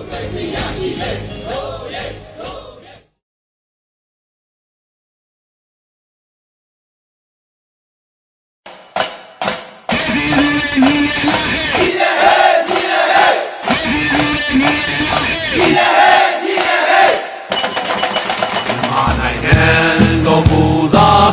မာနိုင်ငံတော်မူစား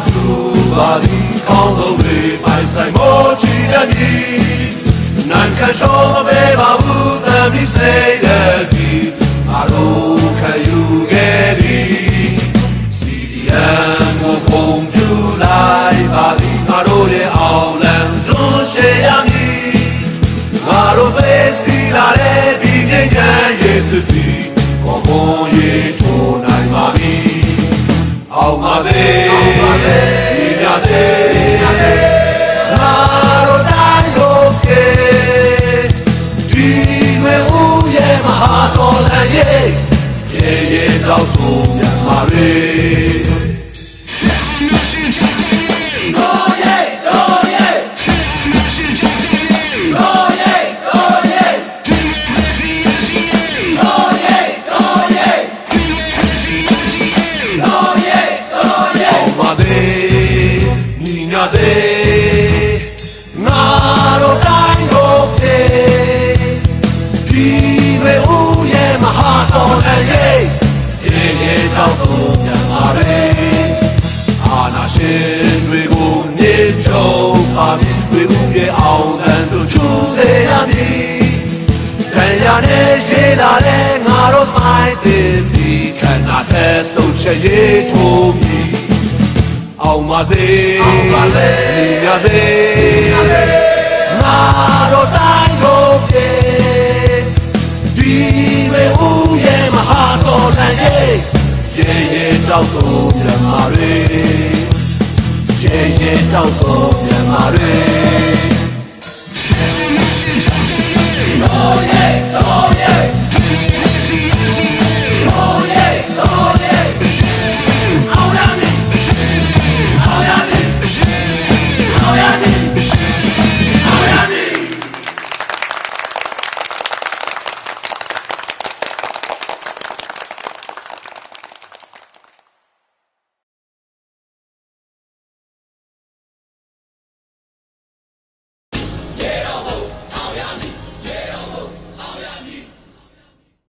လာတဲ့ဒီနေ့ကယေစုသည်ကိုဘုံရေးထိုးနိုင်ပါမည်အောင်ပါစေအောင်ပါစေဒီမြစေငါတို့တိုင်းတို့ကေဒီမေဦးရဲ့မဟာတော်လန်ရဲ့ရေရေတော့ဆိုပြန်ပါလေ ညီညာစေငါတို့တိုင်းတို့ပြေဒီမေဦးရဲ့မဟာတော်လည်းရဲ့ရေရေတောက်သူပြန်ပါလေအာနာရှင်တွေကိုမြေဖြုံးပါမည်တွေဦးရဲ့အောင်တန်တို့ချူစေရမည်တန်ရနဲ့ရှိလာတဲ့ငါတို့မိုင်းတင်ပြီးခန္ဓာတဲ့ဆုံးချက်ရေးထိုးပြီး အောင်ပါစေအောင်ပါစေညစေငါတို့တိုင်းကိုပြေဒီမေဦးရဲ့မဟာတော်လန်ရဲ့ရေရေတောက်ဆိုမြန်မာတွေရေရေတောက်ဆိုမြန်မာတွေ